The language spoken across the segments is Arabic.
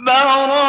بَرَاءَةٌ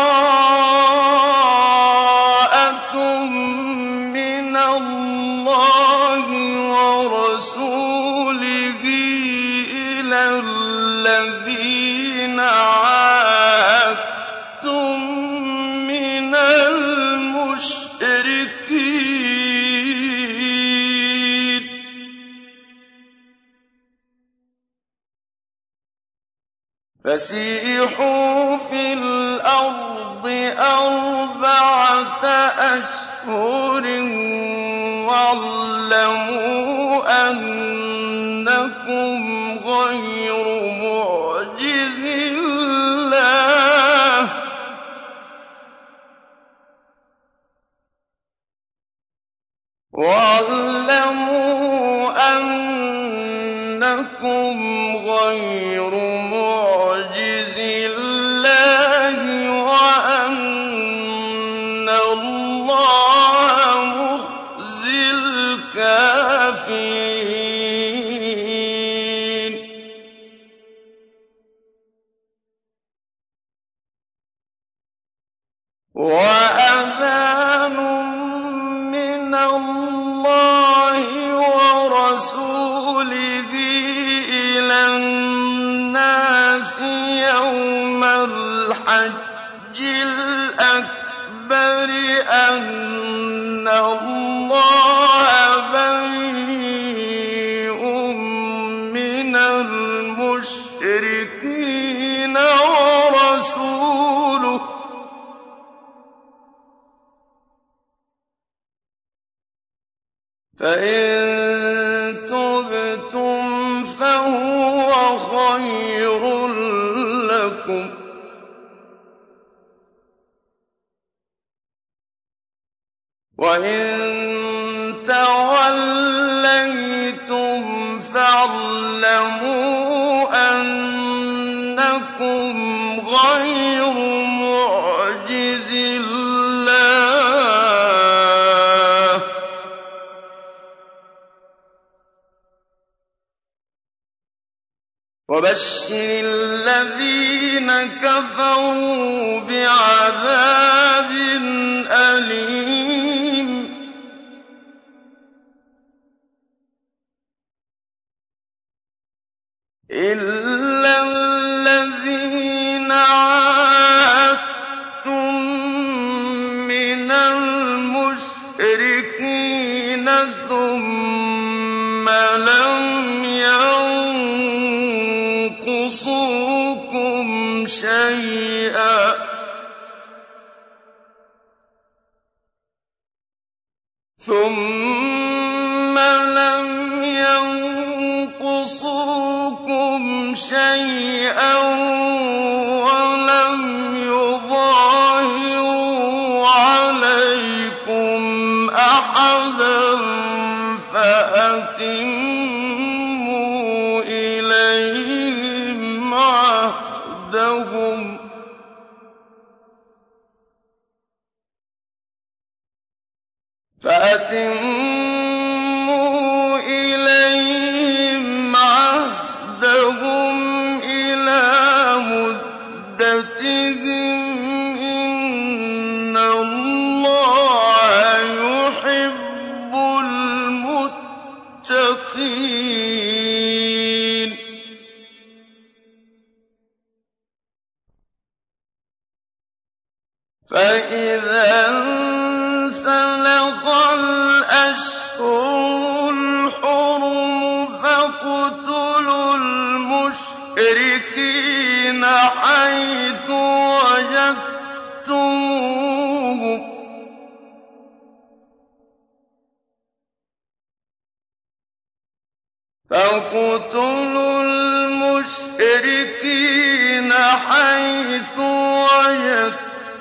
الْمُشْرِكِينَ حَيْثُ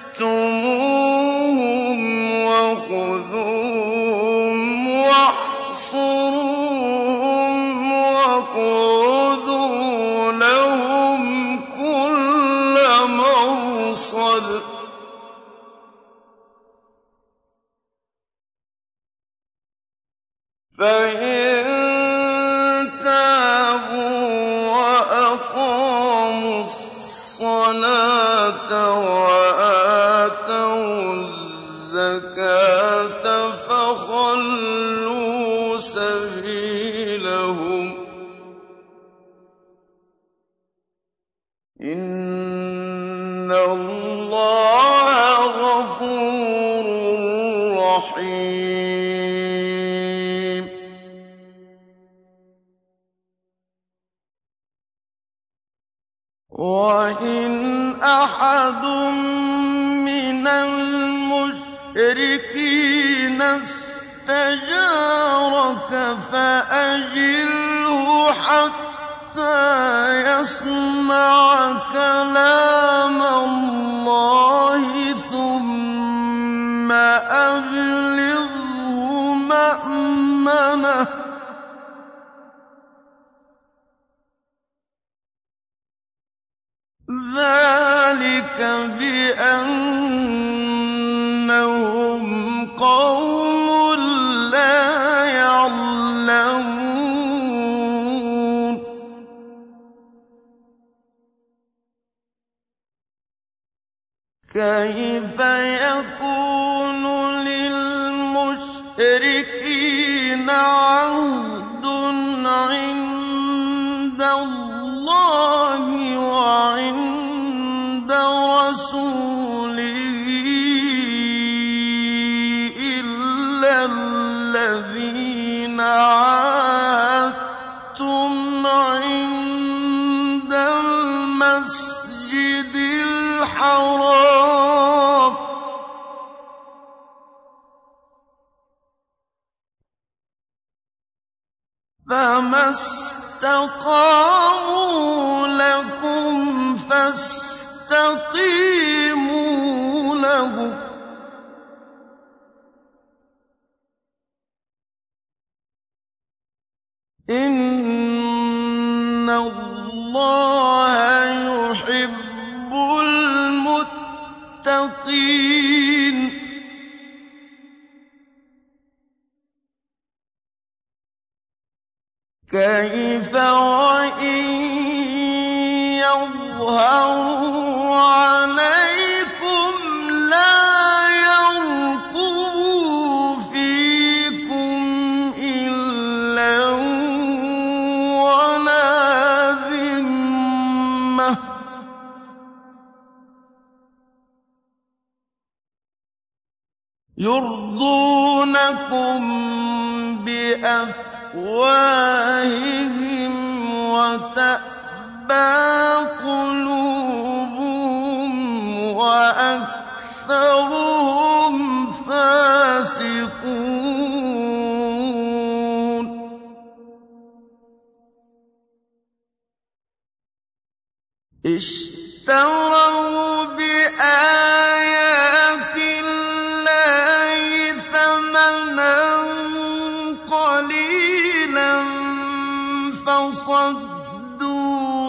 وَجَدتُّمُوهُمْ فَإِن فَأَجِرْهُ حَتَّىٰ يَسْمَعَ كَلَامَ اللَّهِ ثُمَّ أَبْلِغْهُ مَأْمَنَهُ ۚ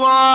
فَصَدُّوا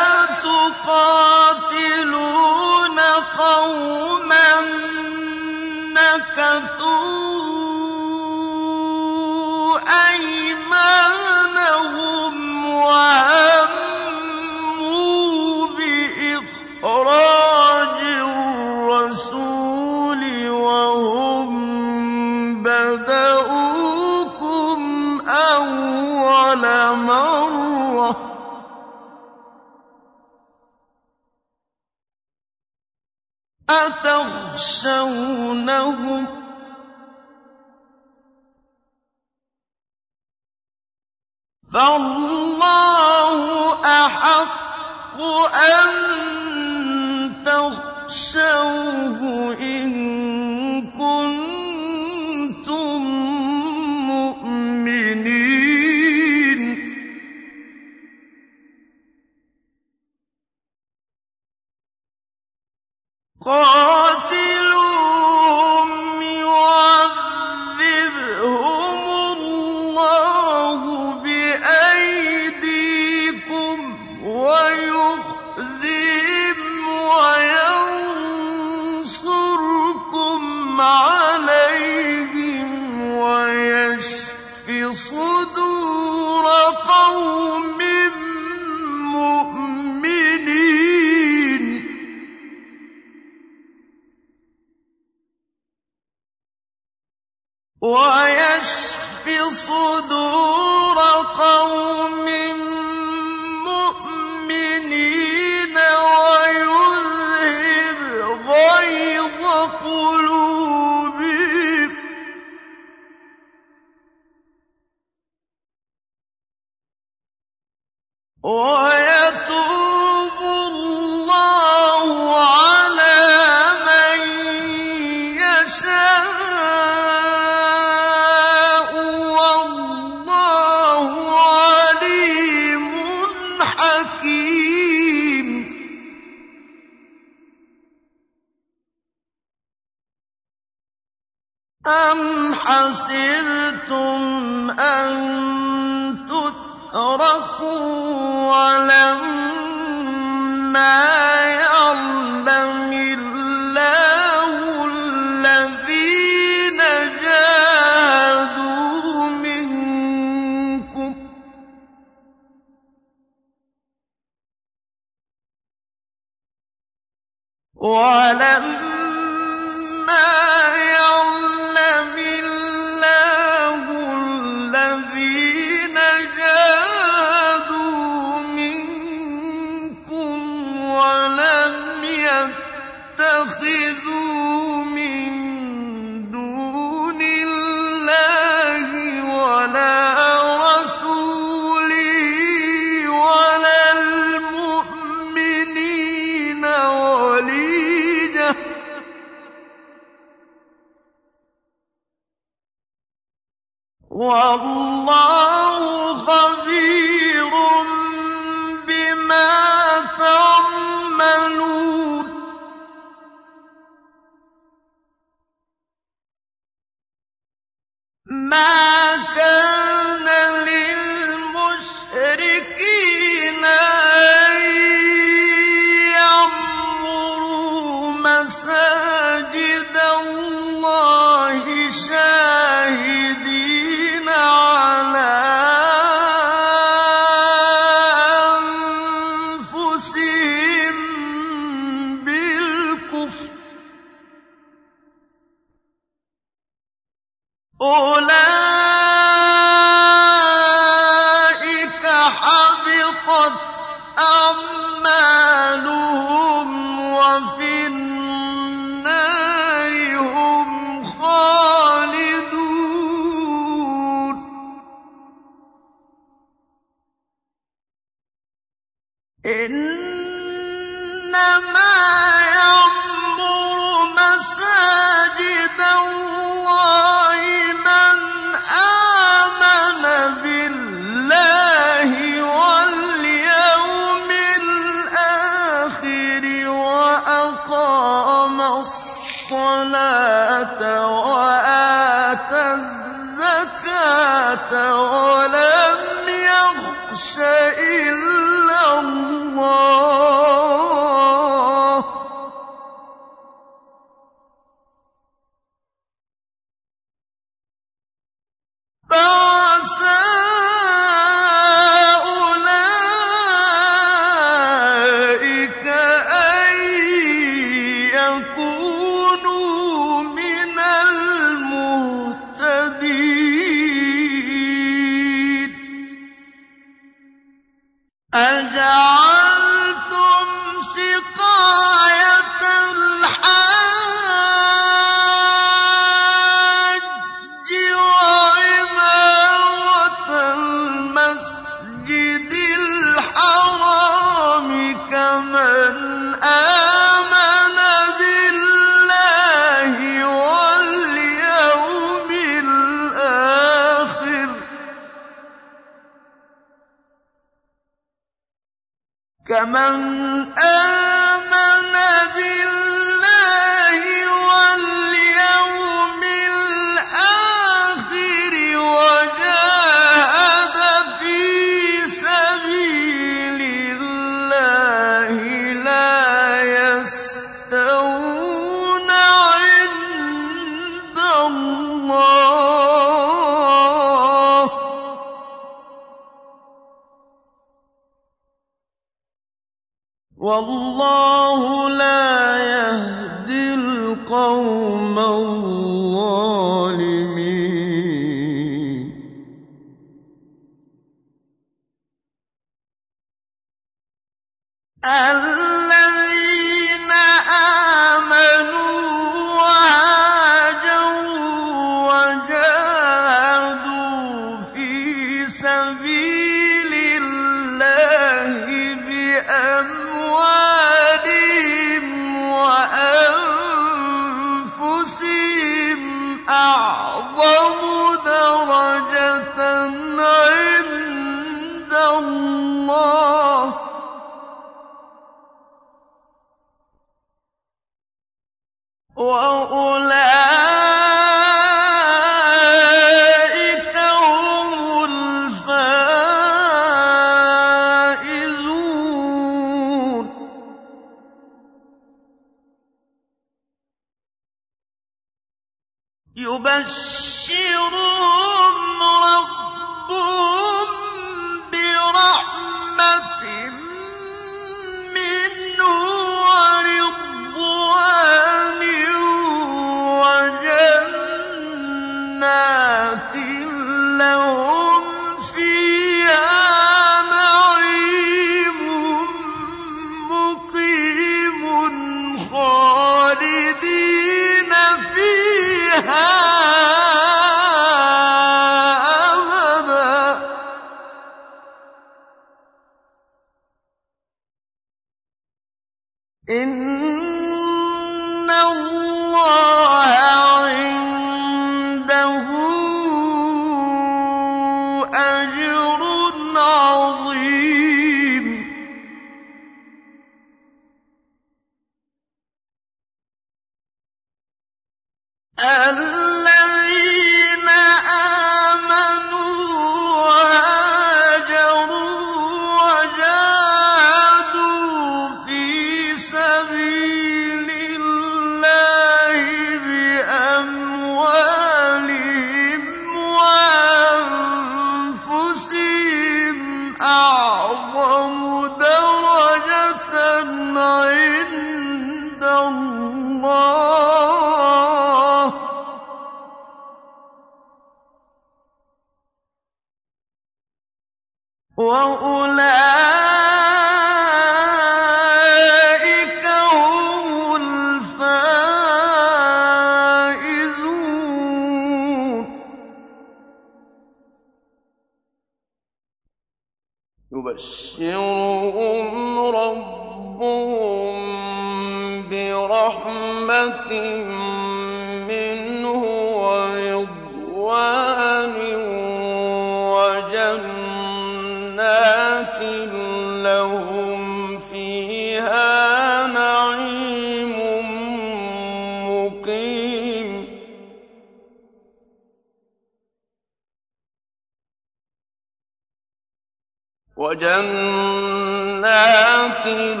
مُّقِيمٌ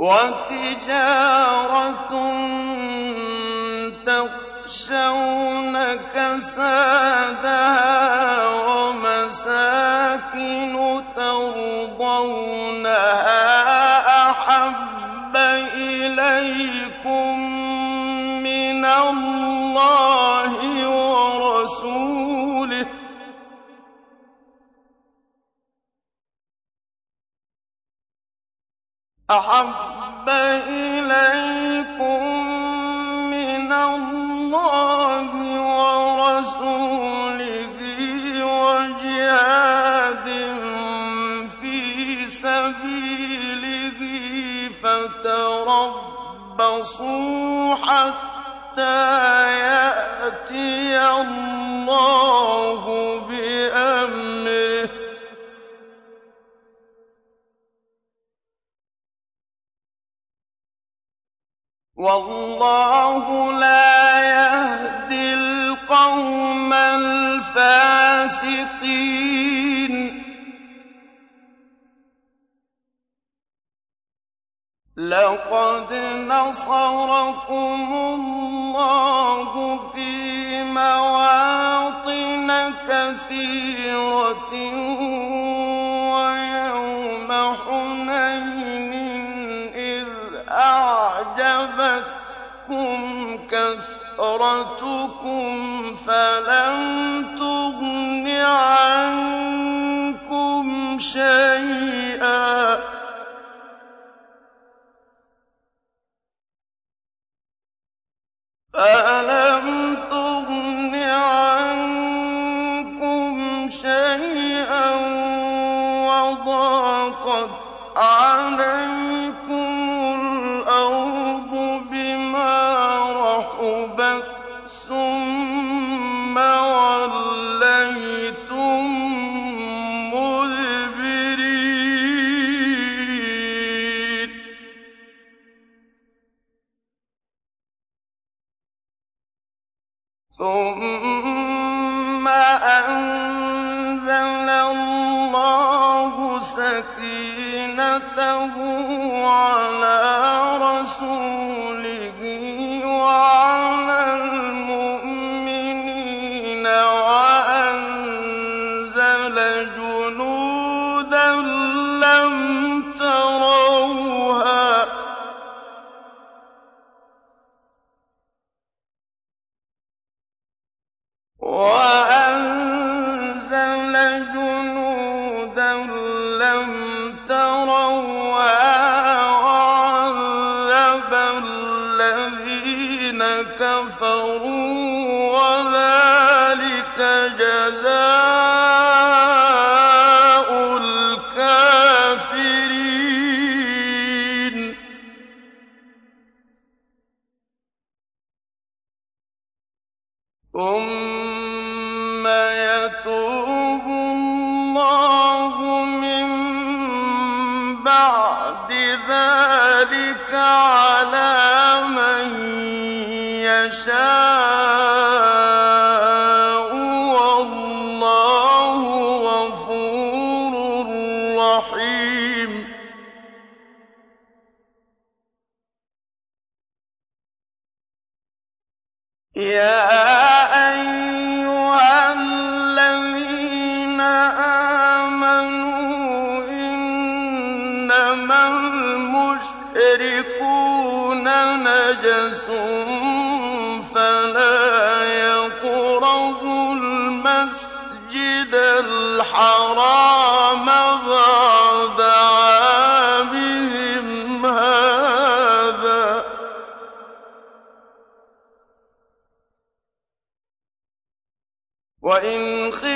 وَتِجَارَةٌ تَخْشَوْنَ كَسَادَهَا وَمَسَاكِنُ تَرْضَوْنَهَا أَحَبَّ إِلَيْكُم مِّنَ اللَّهِ وَرَسُولِهِ وَجِهَادٍ فِي سَبِيلِهِ فَتَرَبَّصُوا حَتَّىٰ يَأْتِيَ اللَّهُ بِأَمْرِهِ ۗ. وَاللَّهُ لَا يَهْدِي الْقَوْمَ الْفَاسِقِينَ. لَقَدْ نَصَرَكُمُ اللَّهُ فِي مَوَاطِنَ كَثِيرَةٍ أَعْجَبَتْكُمْ كَثْرَتُكُمْ فَلَمْ تُغْنِ عَنكُمْ شَيْئًا وَضَاقَتْ عَلَيْكُمُ ثُمَّ أَنزَلَ اللَّهُ سَكِينَتَهُ عَلَىٰ رَسُولِهِ Oh, عَلَىٰ مَن يَشَاءُ ۗ. الْحَرَامَ بَعْدَ عَامِهِمْ هَٰذَا ۚ. وَإِنْ خِفْتُمْ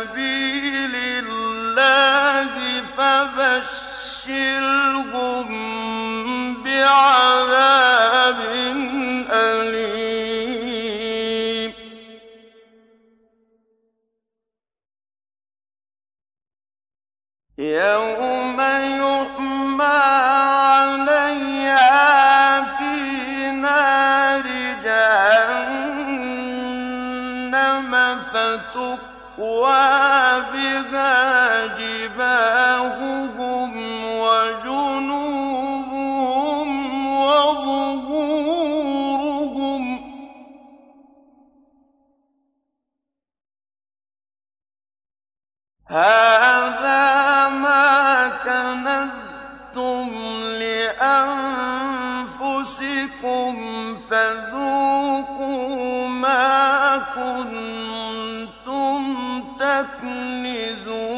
سبيل الله فبشرهم بعذاب فذوقوا ما كنتم تكنزون.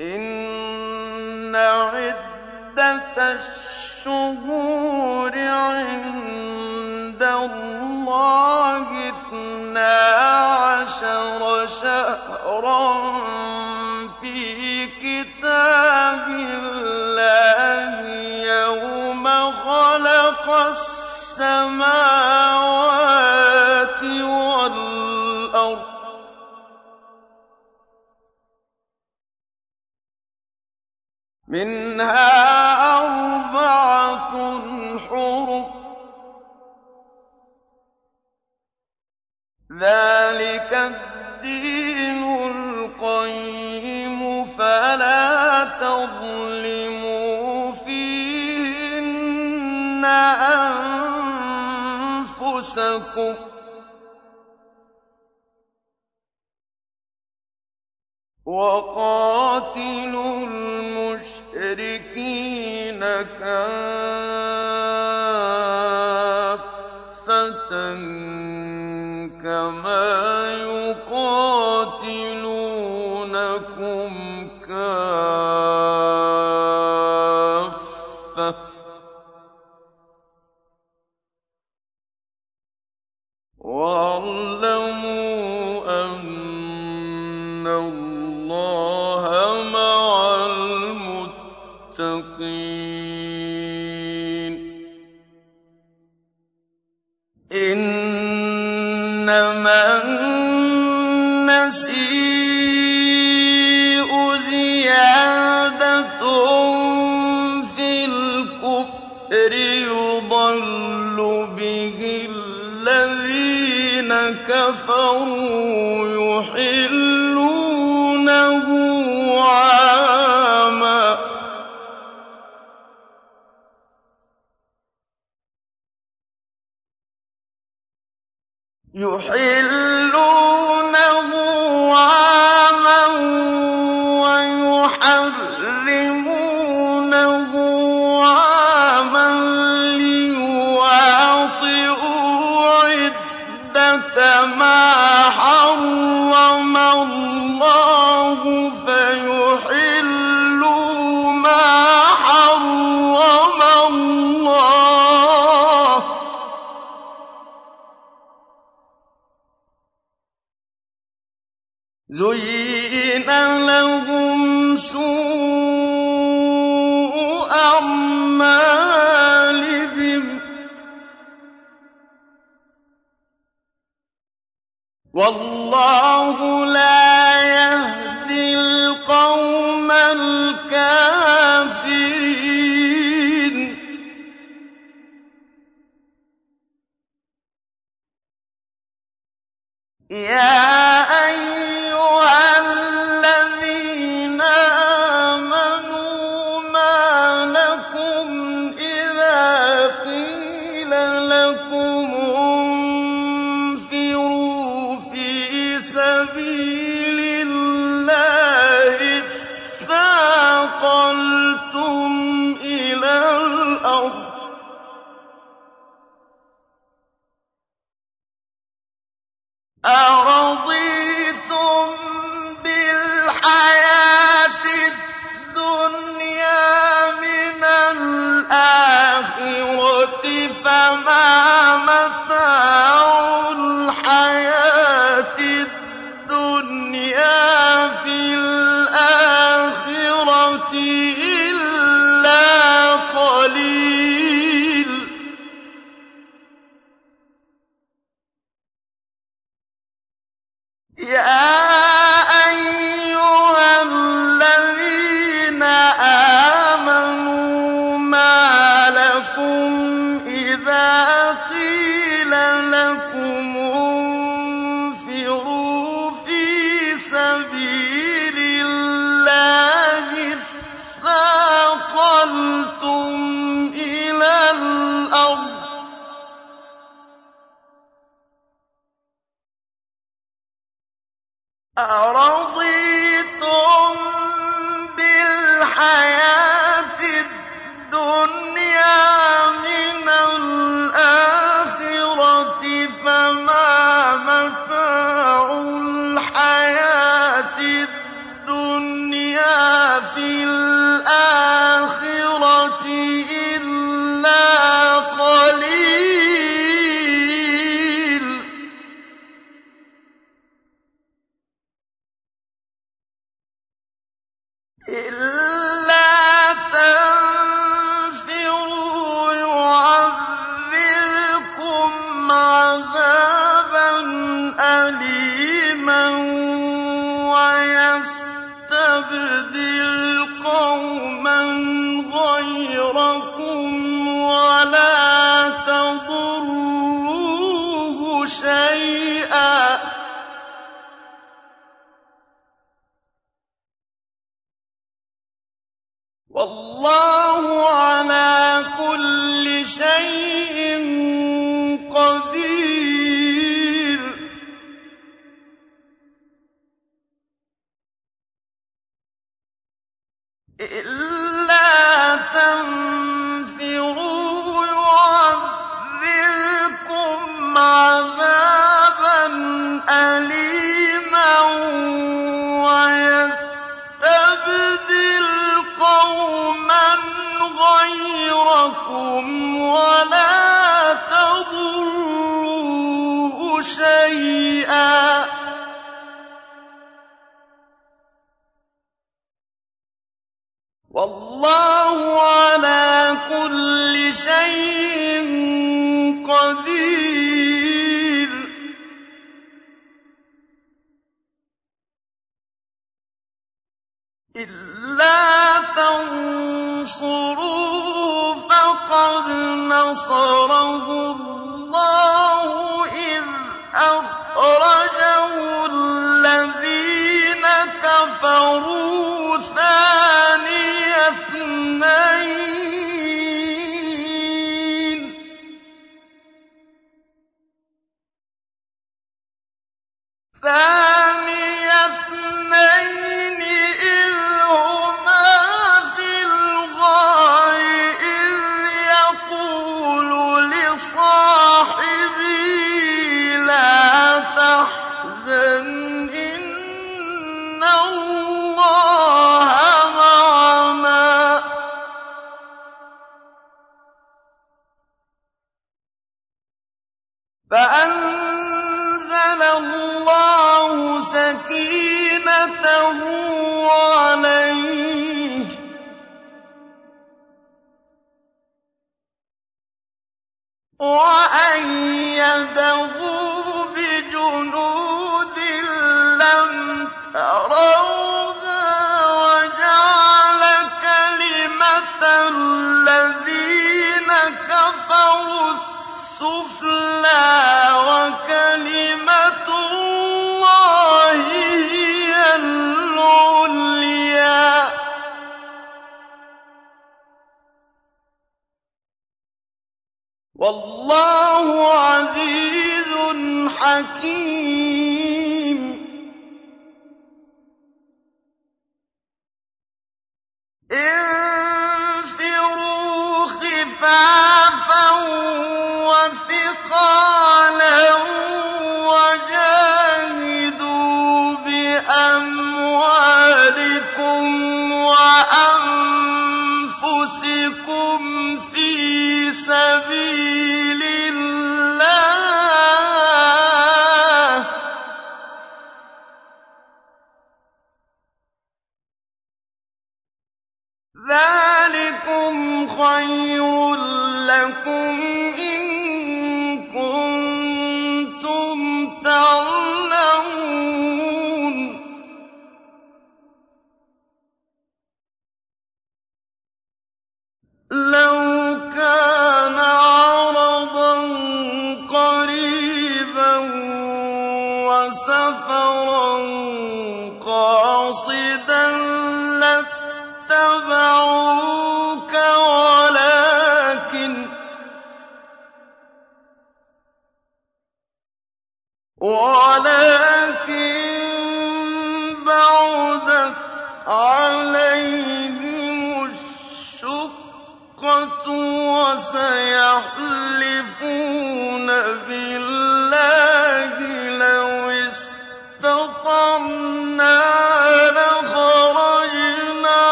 إن عدة الشهور عند الله اثنا عشر شهرا. كتاب الله يوم خلق السماوات والأرض. منها أربعة حرم ذلك أنفسكم. وقاتلوا المشركين كافة كَفَرُوا أَرَضِيتُم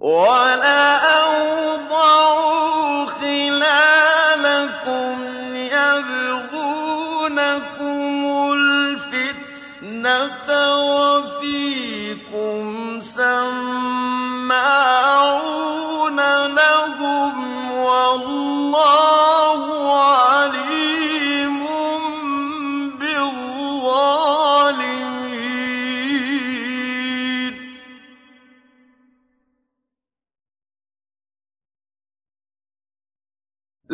وَلَا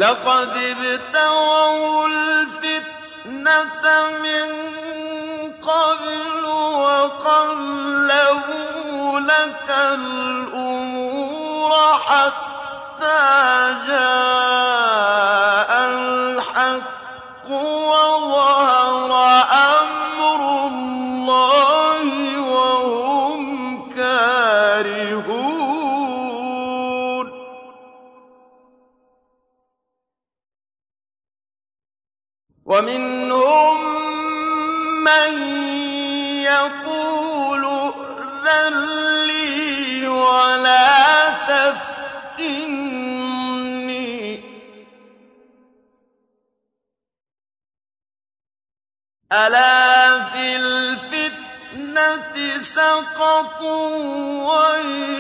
لقد ابتغوا الفتنة من قبل وقلبوا لك الأمور حتى جاءوا وَيْلٌ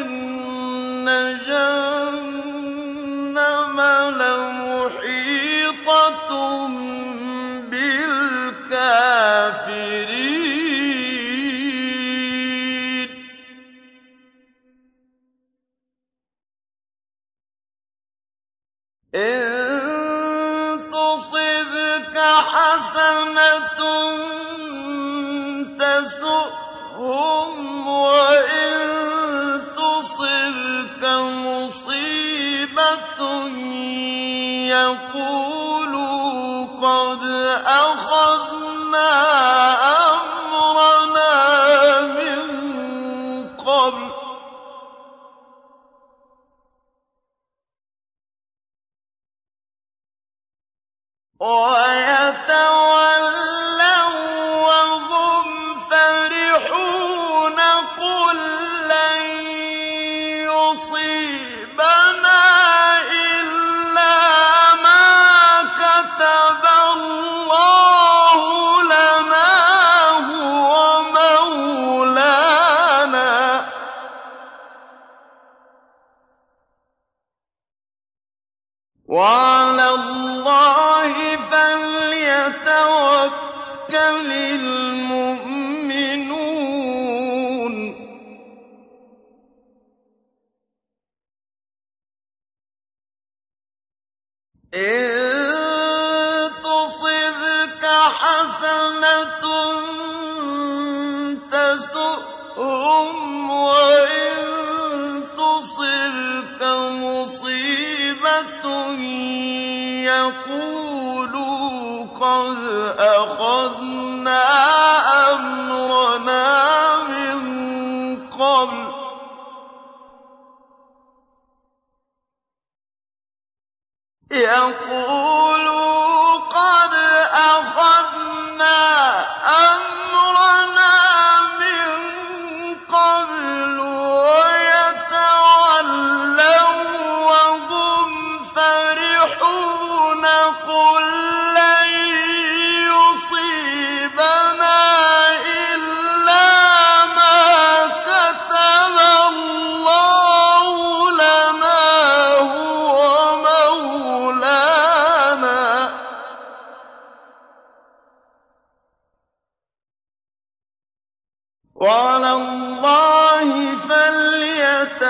وعلى الله فليتوكل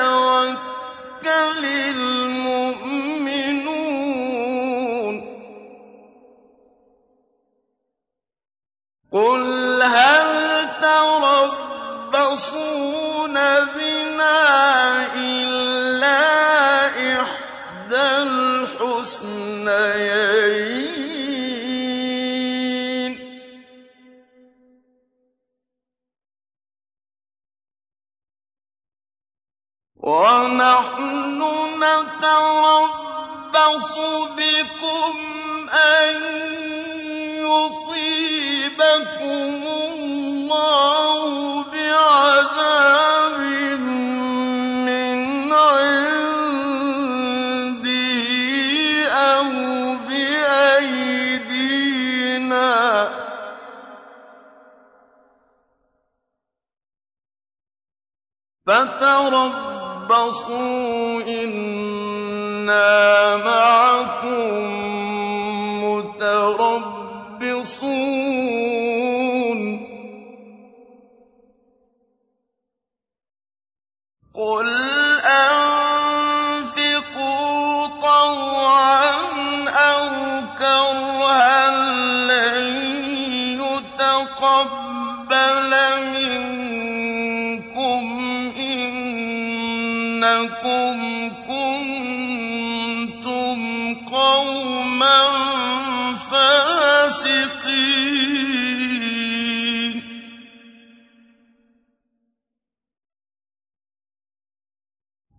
المؤمنون. قل هل تربصون بنا إلا إحدى الحسنيين؟ بكم أن يصيبكم الله بعذاب من أو بأيدينا. فتربصوا إن كُنَّا مَعَكُمْ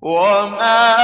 وما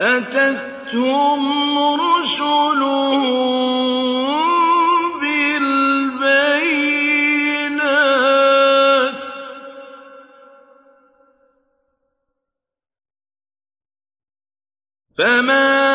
أَتَتْهُمْ رُسُلُهُم بِالْبَيِّنَاتِ ۖ. فَمَا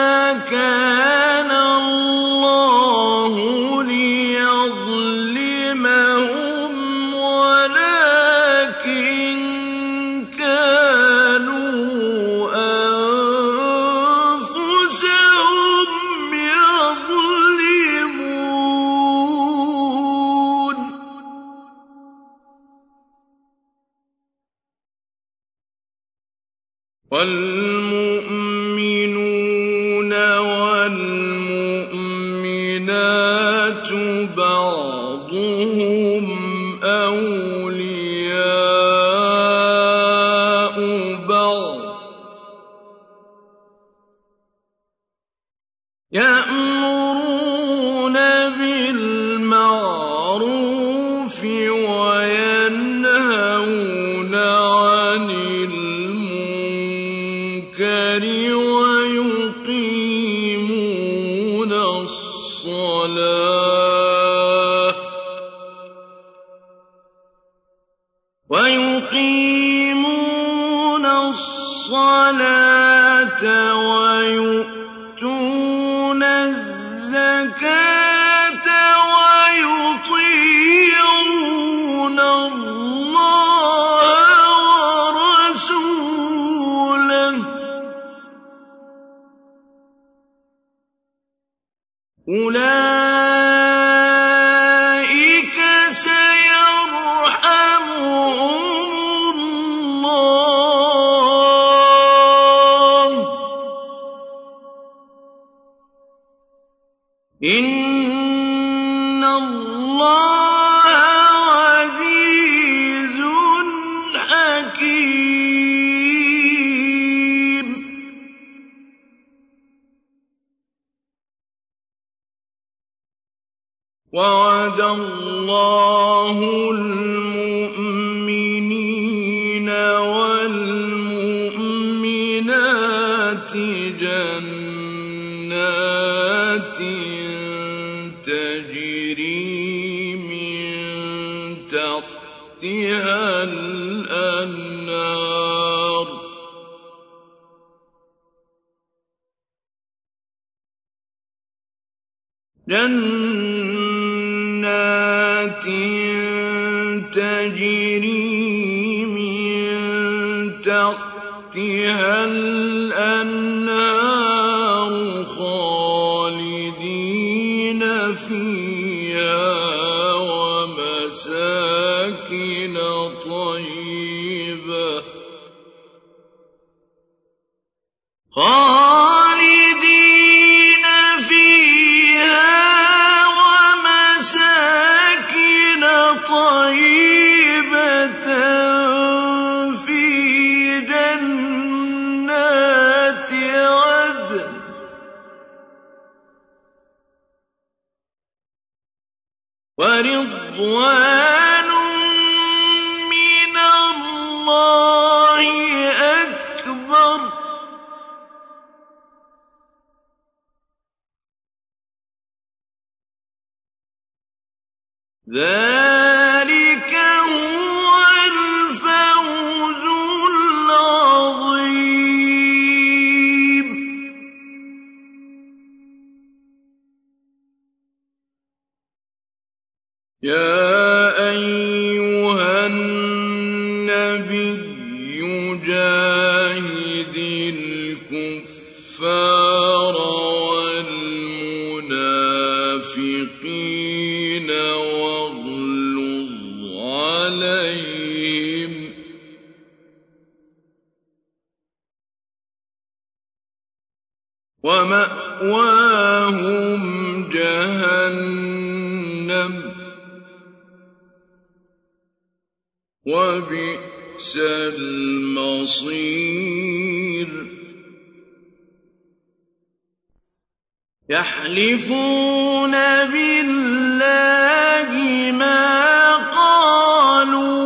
يحلفون بالله ما قالوا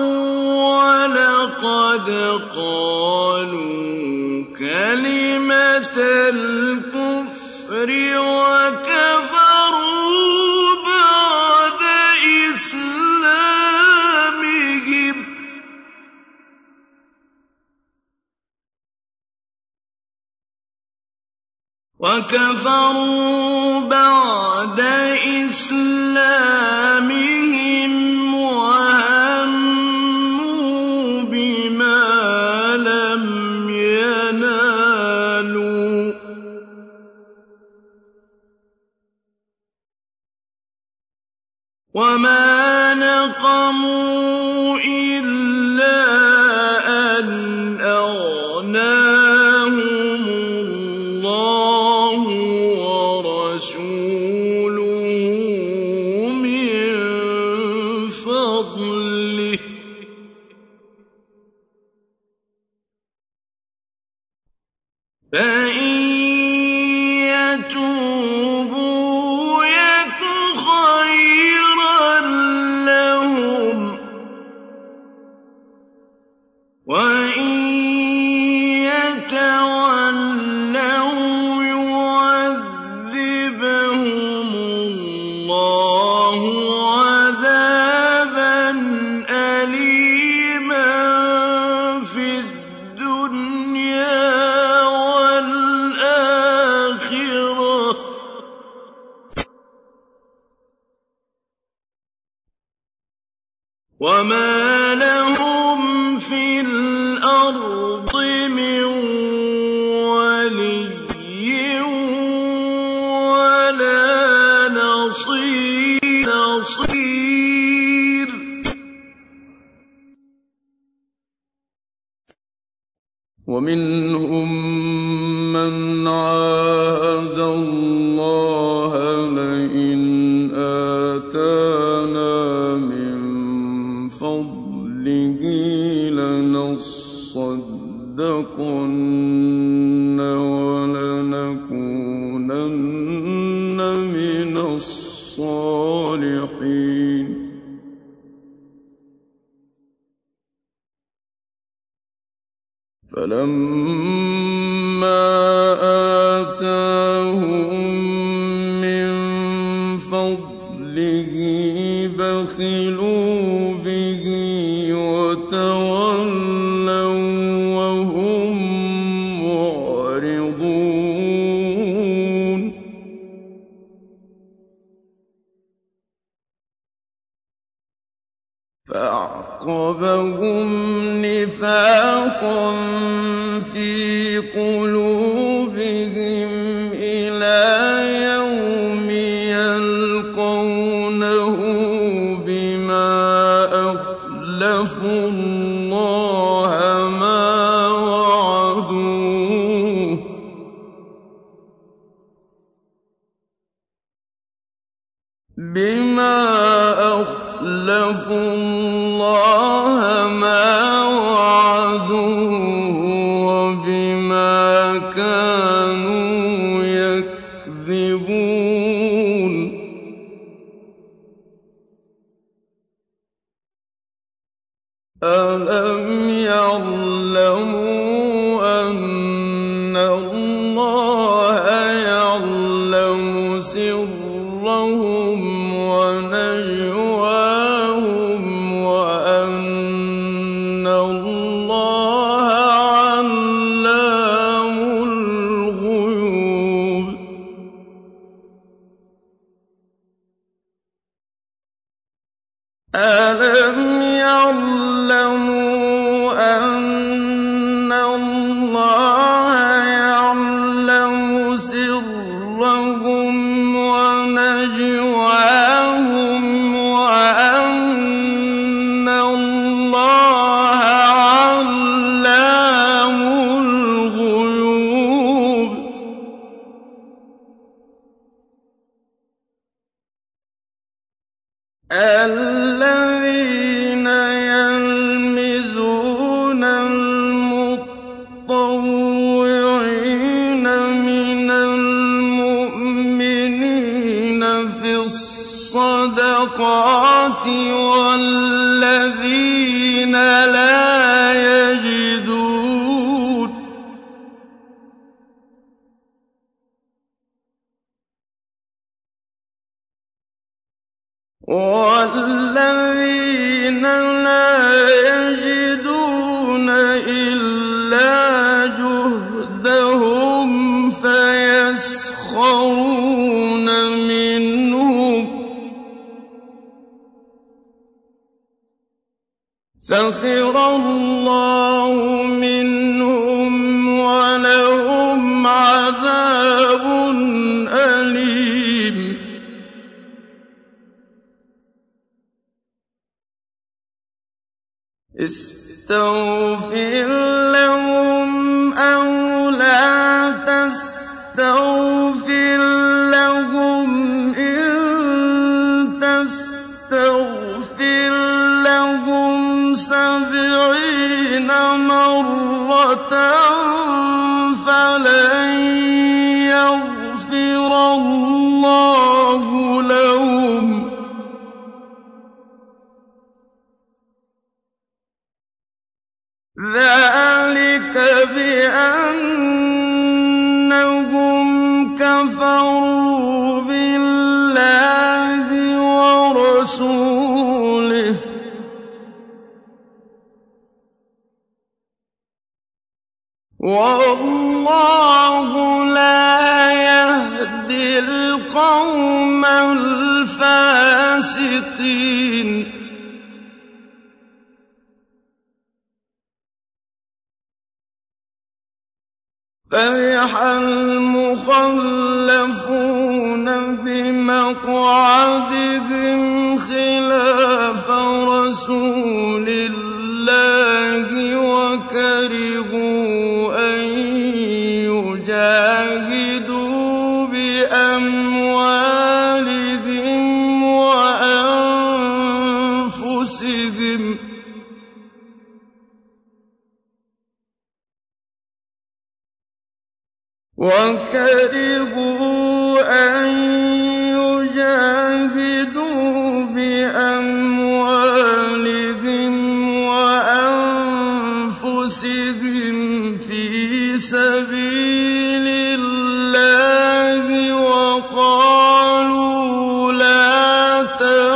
ولقد قالوا كلمة الكفر وكفروا بعد إسلامهم وكفروا الإسلام اللَّهَ مَا اسْتَغْفِرْ تَنْفَعُونَ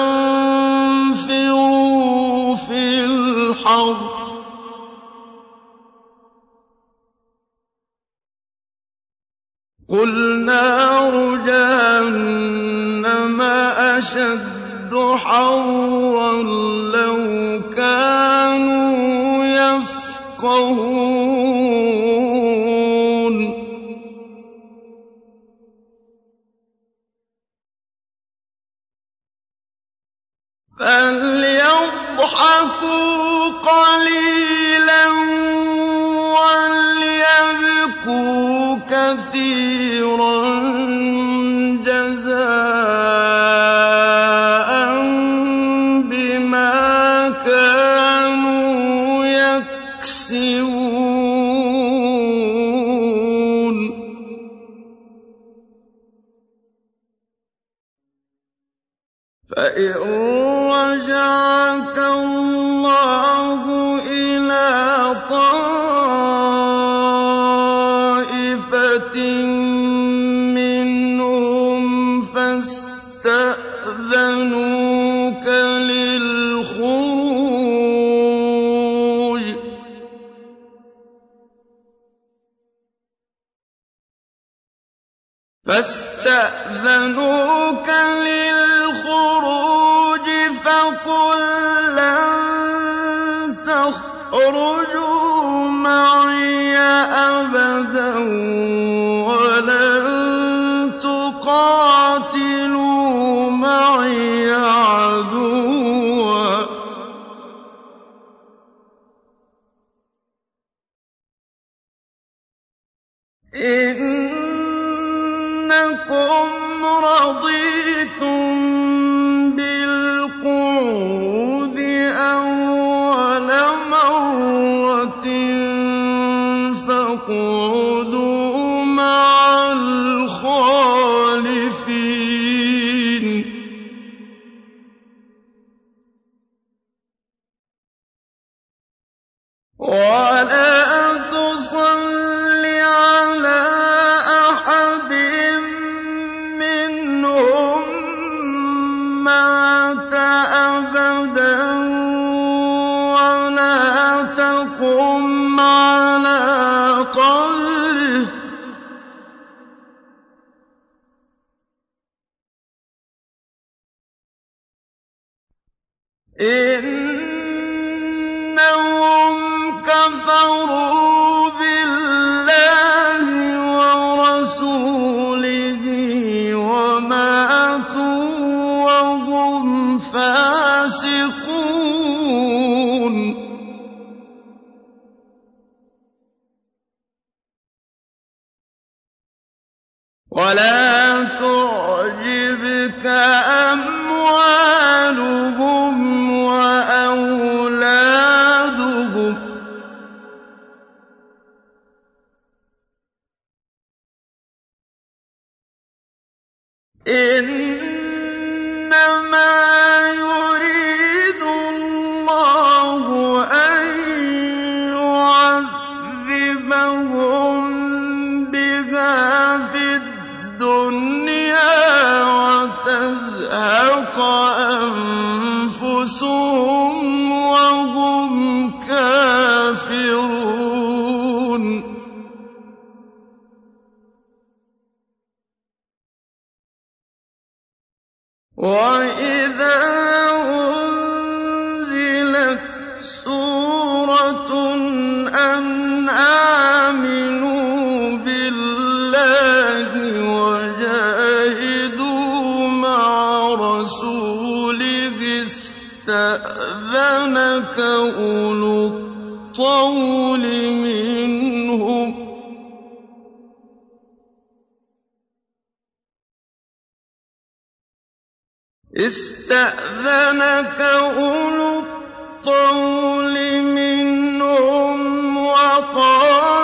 اسْتَأْذَنَكَ أُولُو الطَّوْلِ مِنْهُمْ ۖ. اسْتَأْذَنَكَ أُولُو الطَّوْلِ مِنْهُمْ وَقَالُوا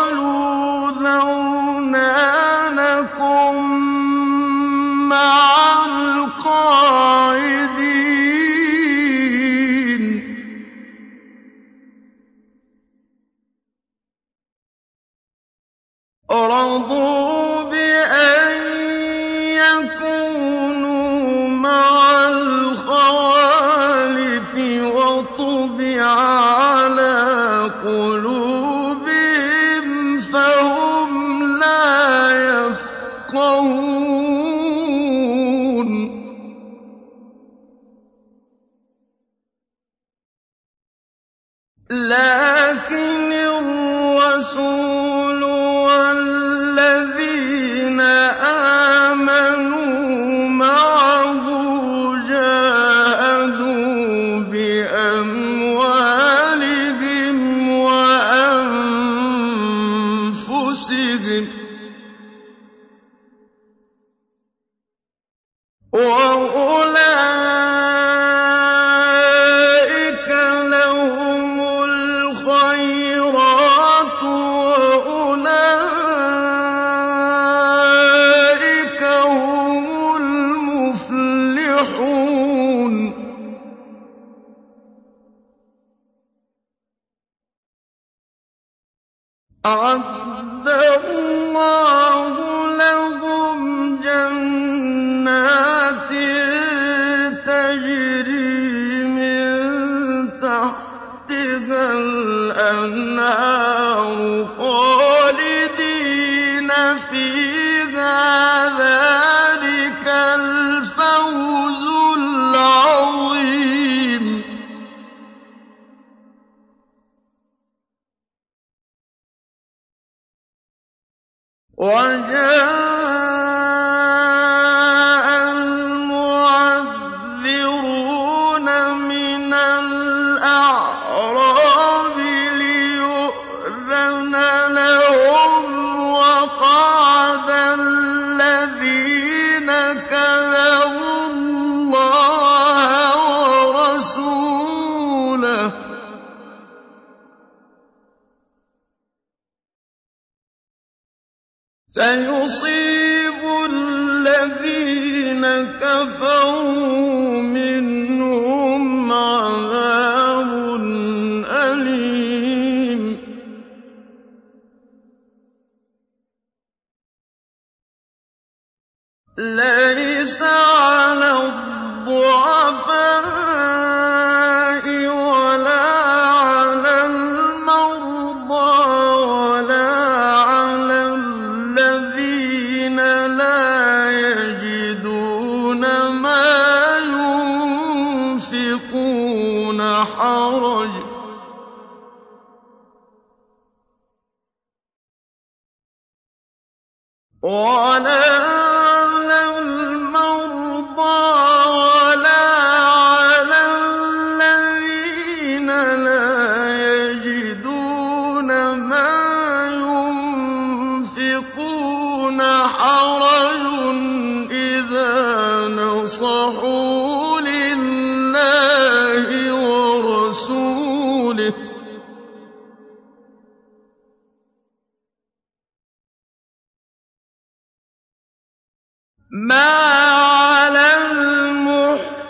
مَا عَلَى الْمُحْسِنِينَ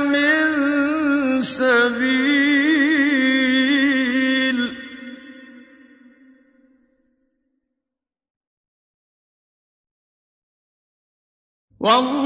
مِن سَبِيلٍ ۚ وَاللَّهُ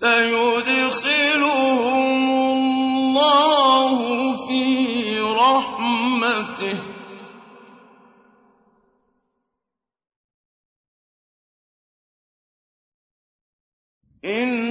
سَيُدْخِلُهُمُ اللَّهُ فِي رَحْمَتِهِ ۗ. إِنَّ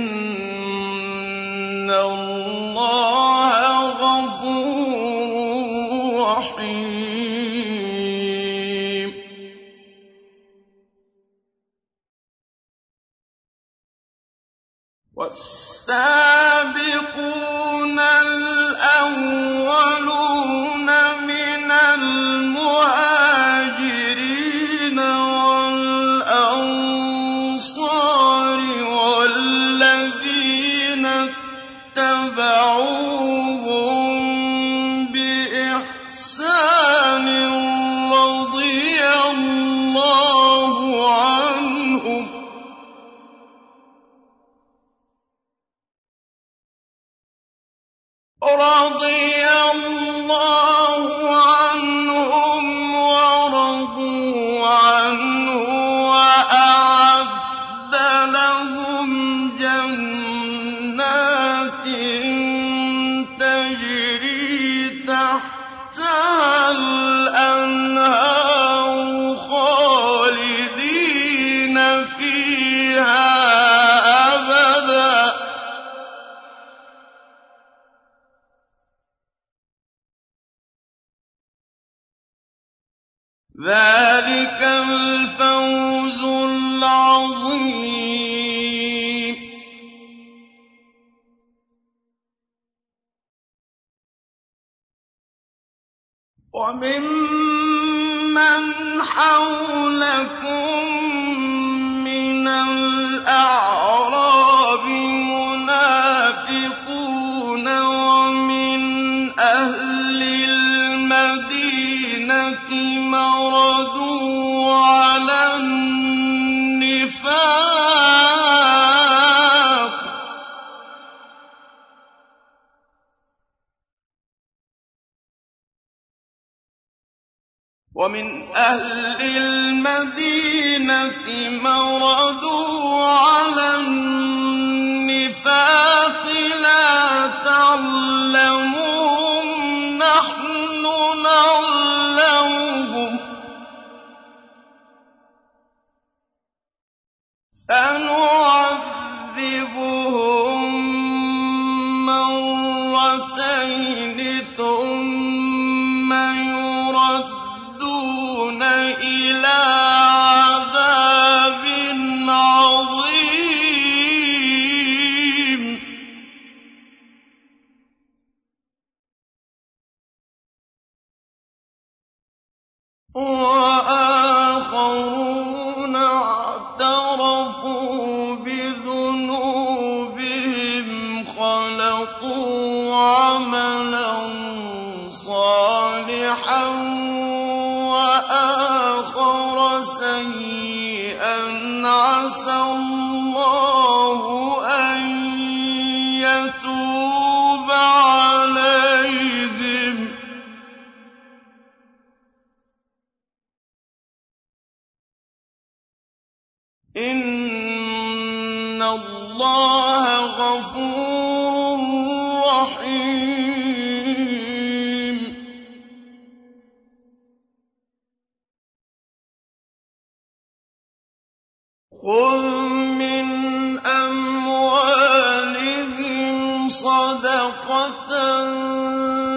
صدقة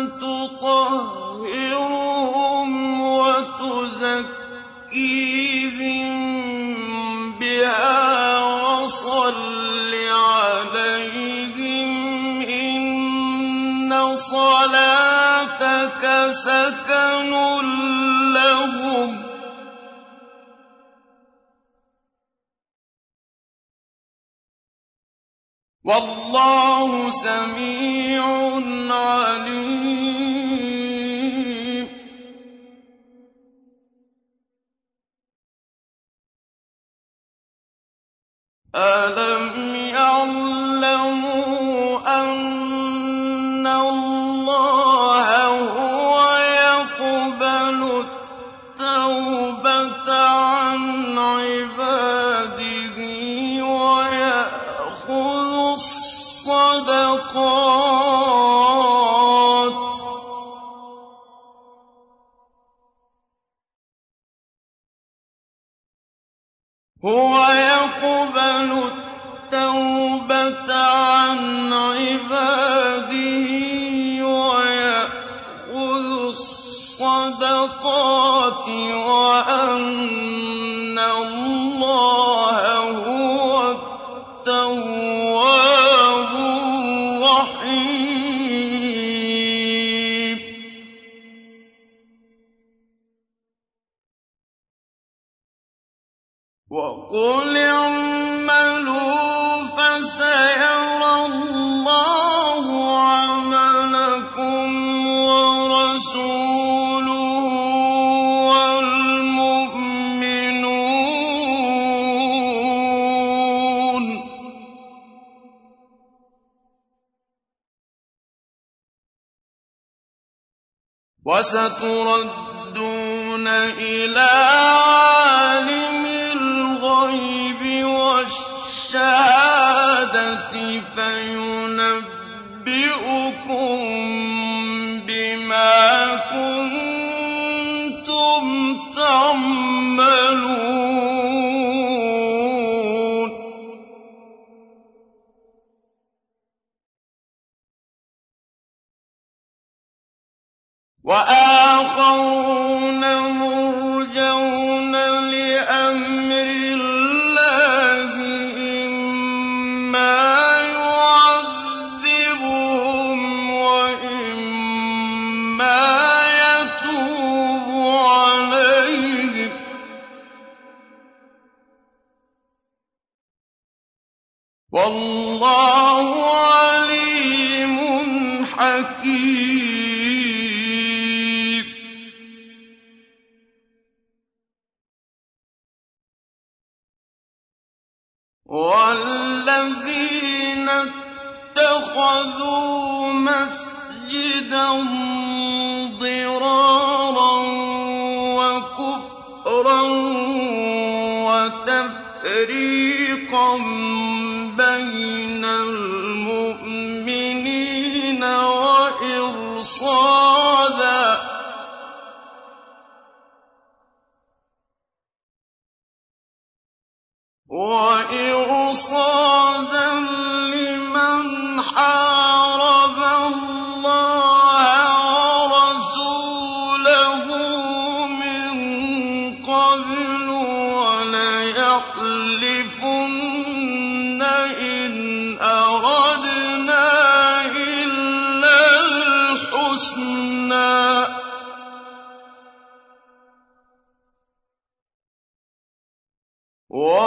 تطهرهم وتزكيهم بها وصل عليهم إن صلاتك سكن لهم. والله والله سميع عليم. ألم يعلم هو يقبل التوبة عن عباده ويأخذ الصدقات وأما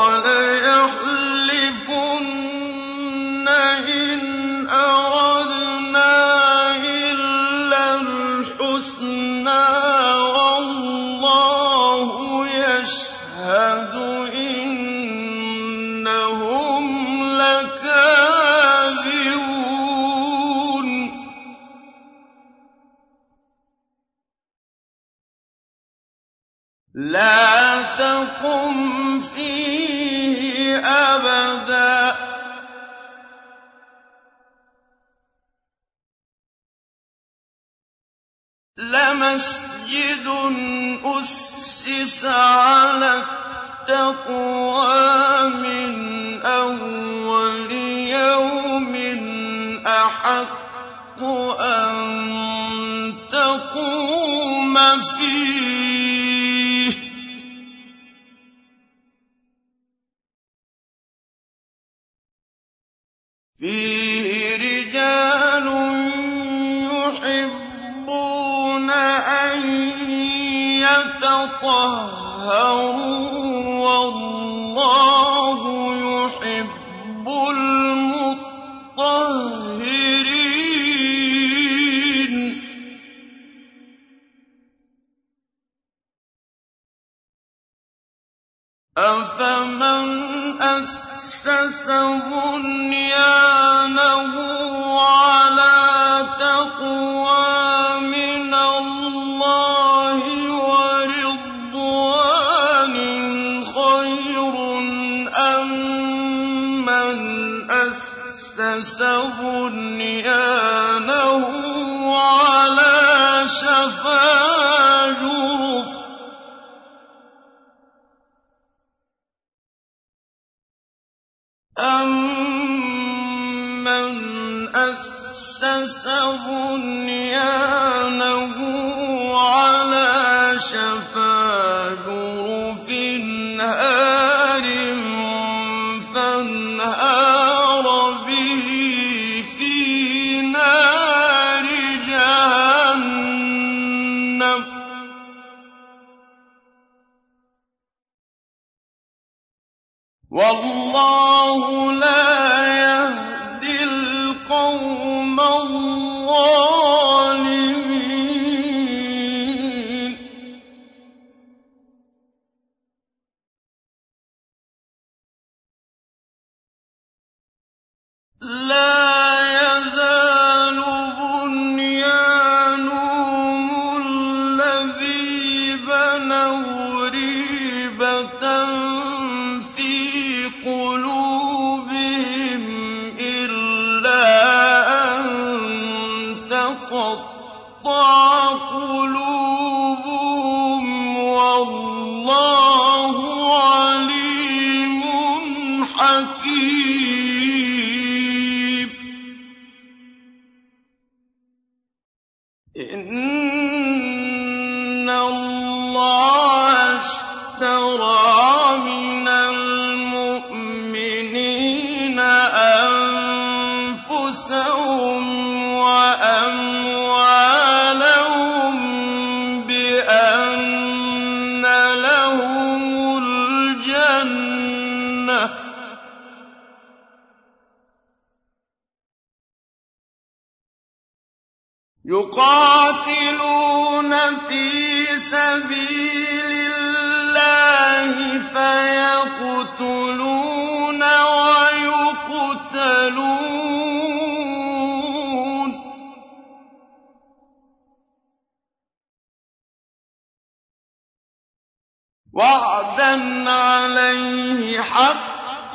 عليه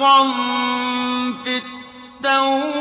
حَقًّا فِي التَّوْرَاةِ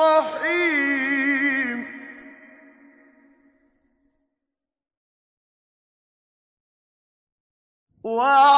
رَّحِيمٌ وَعَلَى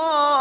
اللَّهَ